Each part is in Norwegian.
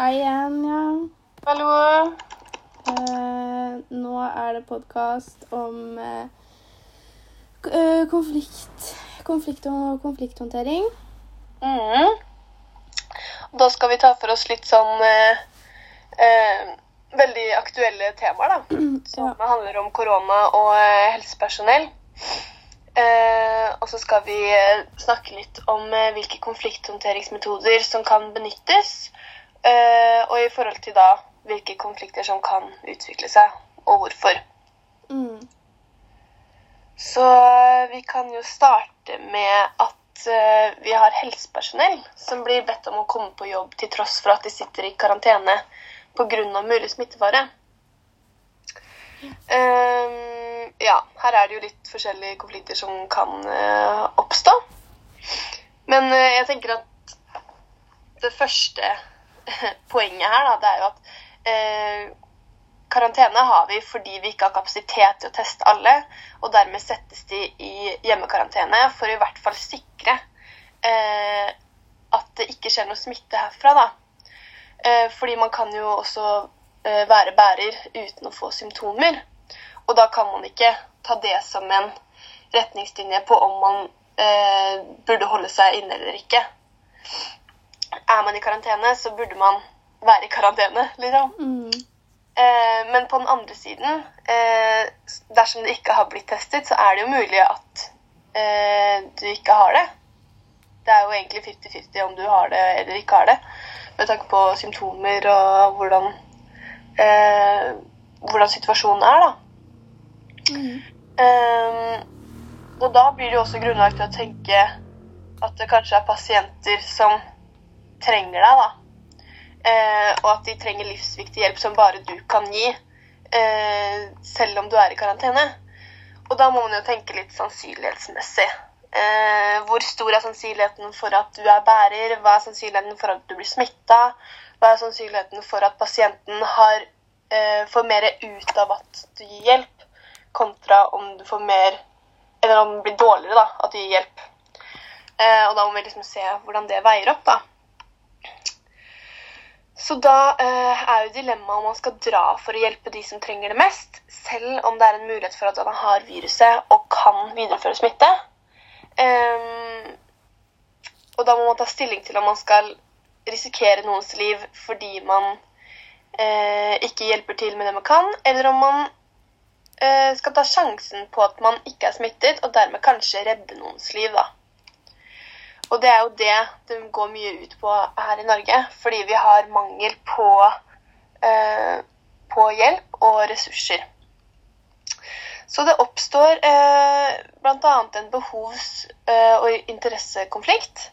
Hei igjen, ja. Hallo. Eh, nå er det podkast om eh, eh, konflikt, konflikt og konflikthåndtering. Mm. Da skal vi ta for oss litt sånn eh, eh, veldig aktuelle temaer, da. Som Ja. handler om korona og eh, helsepersonell. Eh, og så skal vi snakke litt om hvilke konflikthåndteringsmetoder som kan benyttes. Eh, og i forhold til da hvilke konflikter som kan utvikle seg, og hvorfor. Mm. Så eh, vi kan jo starte med at eh, vi har helsepersonell som blir bedt om å komme på jobb til tross for at de sitter i karantene pga. mulig smittefare. Ehm, ja, her er det jo litt forskjellige konflikter som kan eh, oppstå. Men jeg tenker at det første poenget her, da, det er jo at eh, karantene har vi fordi vi ikke har kapasitet til å teste alle, og dermed settes de i hjemmekarantene for å i hvert fall sikre eh, at det ikke skjer noe smitte herfra. da. Eh, fordi man kan jo også eh, være bærer uten å få symptomer. Og da kan man ikke ta det som en retningslinje på om man eh, burde holde seg inne eller ikke. Er man i karantene, så burde man være i karantene, liksom. Mm. Eh, men på den andre siden, eh, dersom det ikke har blitt testet, så er det jo mulig at eh, du ikke har det. Det er jo egentlig 50-50 om du har det eller ikke har det, med tanke på symptomer og hvordan, eh, hvordan situasjonen er, da. Mm. Eh, og da blir det jo også grunnlag til å tenke at det kanskje er pasienter som trenger deg, da. Eh, og at de trenger livsviktig hjelp som bare du kan gi, eh, selv om du er i karantene. Og da må man jo tenke litt sannsynlighetsmessig. Eh, hvor stor er sannsynligheten for at du er bærer? Hva er sannsynligheten for at du blir smitta? Hva er sannsynligheten for at pasienten har, eh, får mer ut av at du gir hjelp, kontra om du får mer Eller om det blir dårligere, da, at du gir hjelp. Eh, og da må vi liksom se hvordan det veier opp, da. Så da eh, er jo dilemmaet om man skal dra for å hjelpe de som trenger det mest, selv om det er en mulighet for at man har viruset og kan videreføre smitte. Um, og da må man ta stilling til om man skal risikere noens liv fordi man eh, ikke hjelper til med det man kan, eller om man eh, skal ta sjansen på at man ikke er smittet, og dermed kanskje redde noens liv, da. Og det er jo det det går mye ut på her i Norge, fordi vi har mangel på, eh, på hjelp og ressurser. Så det oppstår eh, bl.a. en behovs- eh, og interessekonflikt.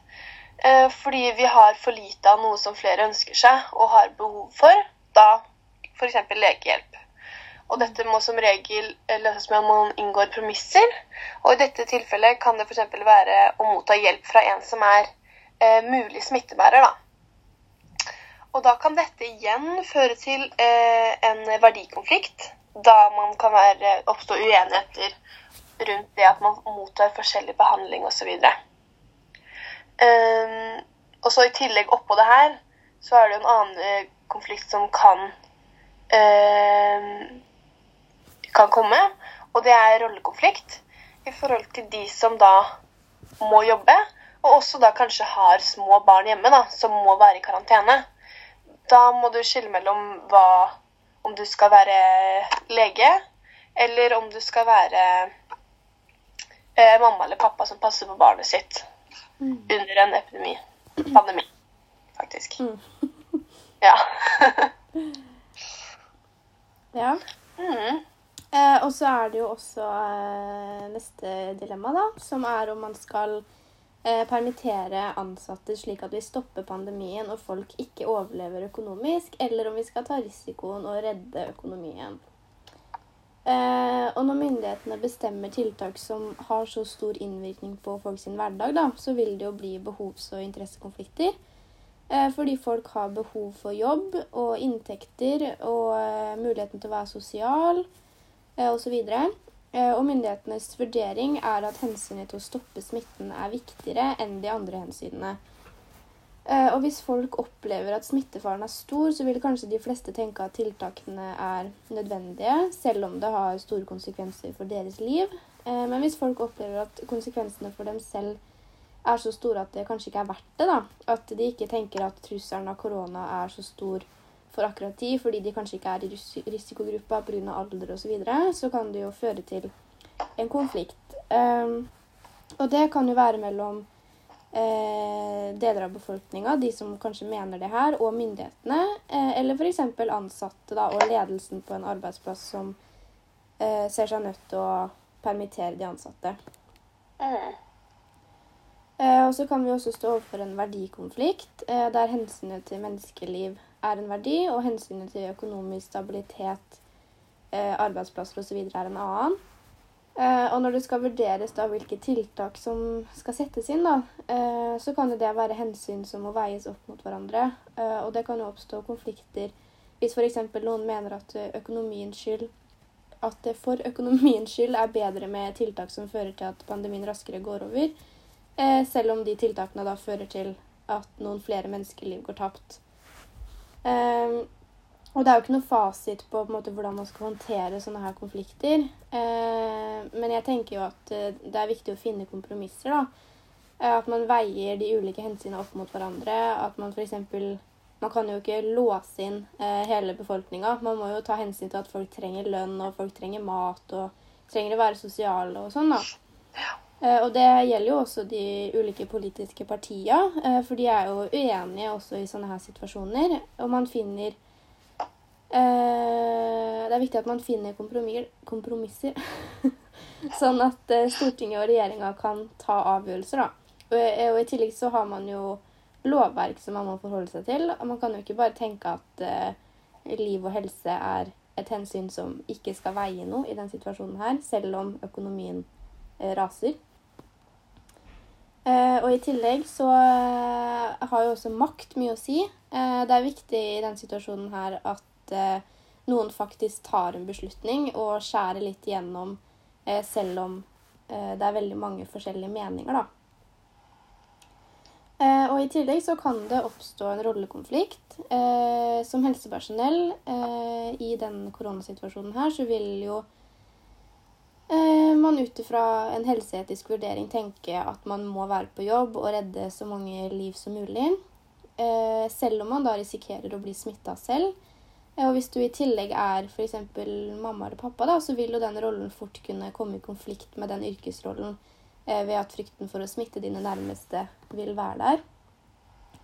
Eh, fordi vi har for lite av noe som flere ønsker seg og har behov for, da f.eks. legehjelp. Og dette må som regel eh, løses med om man inngår promisser. Og i dette tilfellet kan det f.eks. være å motta hjelp fra en som er eh, mulig smittebærer. Da. Og da kan dette igjen føre til eh, en verdikonflikt, da man kan være, oppstå uenigheter rundt det at man mottar forskjellig behandling osv. Um, og så i tillegg oppå det her, så er det jo en annen eh, konflikt som kan eh, kan komme, og det er rollekonflikt i forhold til de som da må jobbe, og også da kanskje har små barn hjemme da, som må være i karantene. Da må du skille mellom hva, om du skal være lege, eller om du skal være eh, mamma eller pappa som passer på barnet sitt Mm. under en epidemi. Pandemi, faktisk. Mm. Ja. Ja. mm. Eh, og så er det jo også eh, neste dilemma, da, som er om man skal eh, permittere ansatte slik at vi stopper pandemien og folk ikke overlever økonomisk, eller om vi skal ta risikoen og redde økonomien. Eh, og når myndighetene bestemmer tiltak som har så stor innvirkning på folks hverdag, da, så vil det jo bli behovs- og interessekonflikter. Eh, fordi folk har behov for jobb og inntekter og eh, muligheten til å være sosial osv. Eh, og myndighetenes vurdering er at hensynet til å stoppe smitten er viktigere enn de andre hensynene. Eh, og hvis folk opplever at smittefaren er stor, så vil kanskje de fleste tenke at tiltakene er nødvendige, selv om det har store konsekvenser for deres liv. Eh, men hvis folk opplever at konsekvensene for dem selv er så store at det kanskje ikke er verdt det, da, at de ikke tenker at trusselen av korona er så stor for akkurat de, fordi de kanskje ikke er i risikogruppa pga. alder osv., så, videre, så kan det jo føre til en konflikt. Um, og det kan jo være mellom eh, deler av befolkninga, de som kanskje mener det her, og myndighetene. Eh, eller f.eks. ansatte da, og ledelsen på en arbeidsplass som eh, ser seg nødt til å permittere de ansatte. Mm. Eh, og så kan vi også stå overfor en verdikonflikt, eh, der hensynet til menneskeliv er en verdi, og hensynet til økonomisk stabilitet, eh, arbeidsplasser osv. er en annen. Og når det skal vurderes da hvilke tiltak som skal settes inn, da, så kan det være hensyn som må veies opp mot hverandre. Og det kan jo oppstå konflikter hvis f.eks. noen mener at økonomiens skyld at det for økonomiens skyld er bedre med tiltak som fører til at pandemien raskere går over, selv om de tiltakene da fører til at noen flere menneskeliv går tapt. Og det er jo ikke noe fasit på, på måte, hvordan man skal håndtere sånne her konflikter. Eh, men jeg tenker jo at eh, det er viktig å finne kompromisser. da. Eh, at man veier de ulike hensynene opp mot hverandre. At man f.eks. Man kan jo ikke låse inn eh, hele befolkninga. Man må jo ta hensyn til at folk trenger lønn, og folk trenger mat, og trenger å være sosiale og sånn, da. Eh, og det gjelder jo også de ulike politiske partiene, eh, for de er jo uenige også i sånne her situasjoner. Og man finner Eh, det er viktig at man finner kompromisser. sånn at Stortinget og regjeringa kan ta avgjørelser. da. Og, I tillegg så har man jo lovverk som man må forholde seg til. og Man kan jo ikke bare tenke at liv og helse er et hensyn som ikke skal veie noe i den situasjonen her, selv om økonomien raser. Uh, og i tillegg så har jo også makt mye å si. det er viktig i den situasjonen her at eh, noen faktisk tar en beslutning og skjærer litt igjennom, eh, selv om eh, det er veldig mange forskjellige meninger, da. Eh, og I tillegg så kan det oppstå en rollekonflikt. Eh, som helsepersonell eh, i den koronasituasjonen her, så vil jo man ut ifra en helseetisk vurdering tenke at man må være på jobb og redde så mange liv som mulig. selv om man da risikerer å bli smitta selv, og hvis du i tillegg er f.eks. mamma eller pappa, da, så vil jo den rollen fort kunne komme i konflikt med den yrkesrollen eh, ved at frykten for å smitte dine nærmeste vil være der.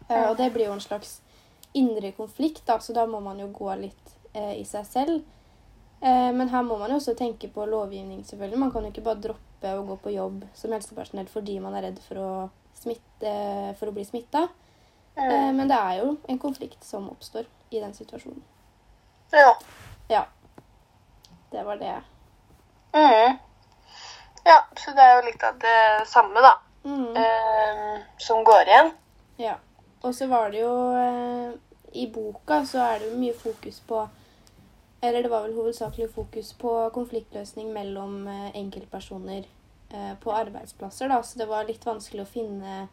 Eh, og det blir jo en slags indre konflikt, da, så da må man jo gå litt eh, i seg selv. Eh, men her må man jo også tenke på lovgivning, selvfølgelig. Man kan jo ikke bare droppe å gå på jobb som helsepersonell fordi man er redd for å, smitte, for å bli smitta. Eh, men det er jo en konflikt som oppstår i den situasjonen. Ja. Ja. Det var det. Mm. Ja, så det er jo litt av det samme, da. Mm. Eh, som går igjen. Ja. Og så var det jo eh, I boka så er det jo mye fokus på Eller det var vel hovedsakelig fokus på konfliktløsning mellom eh, enkeltpersoner eh, på arbeidsplasser, da. Så det var litt vanskelig å finne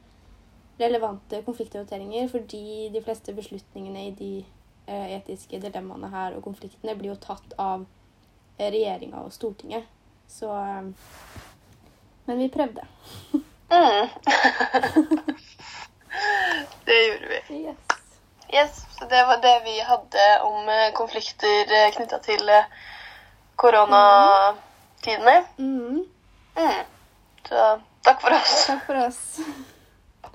relevante konflikthåndteringer fordi de fleste beslutningene i de Eh, etiske dilemmaene her og konfliktene blir jo tatt av regjeringa og Stortinget. Så Men vi prøvde. mm. det gjorde vi. Yes. yes. Så det var det vi hadde om konflikter knytta til koronatidene. Mm. Mm. Så takk for oss. Takk for oss.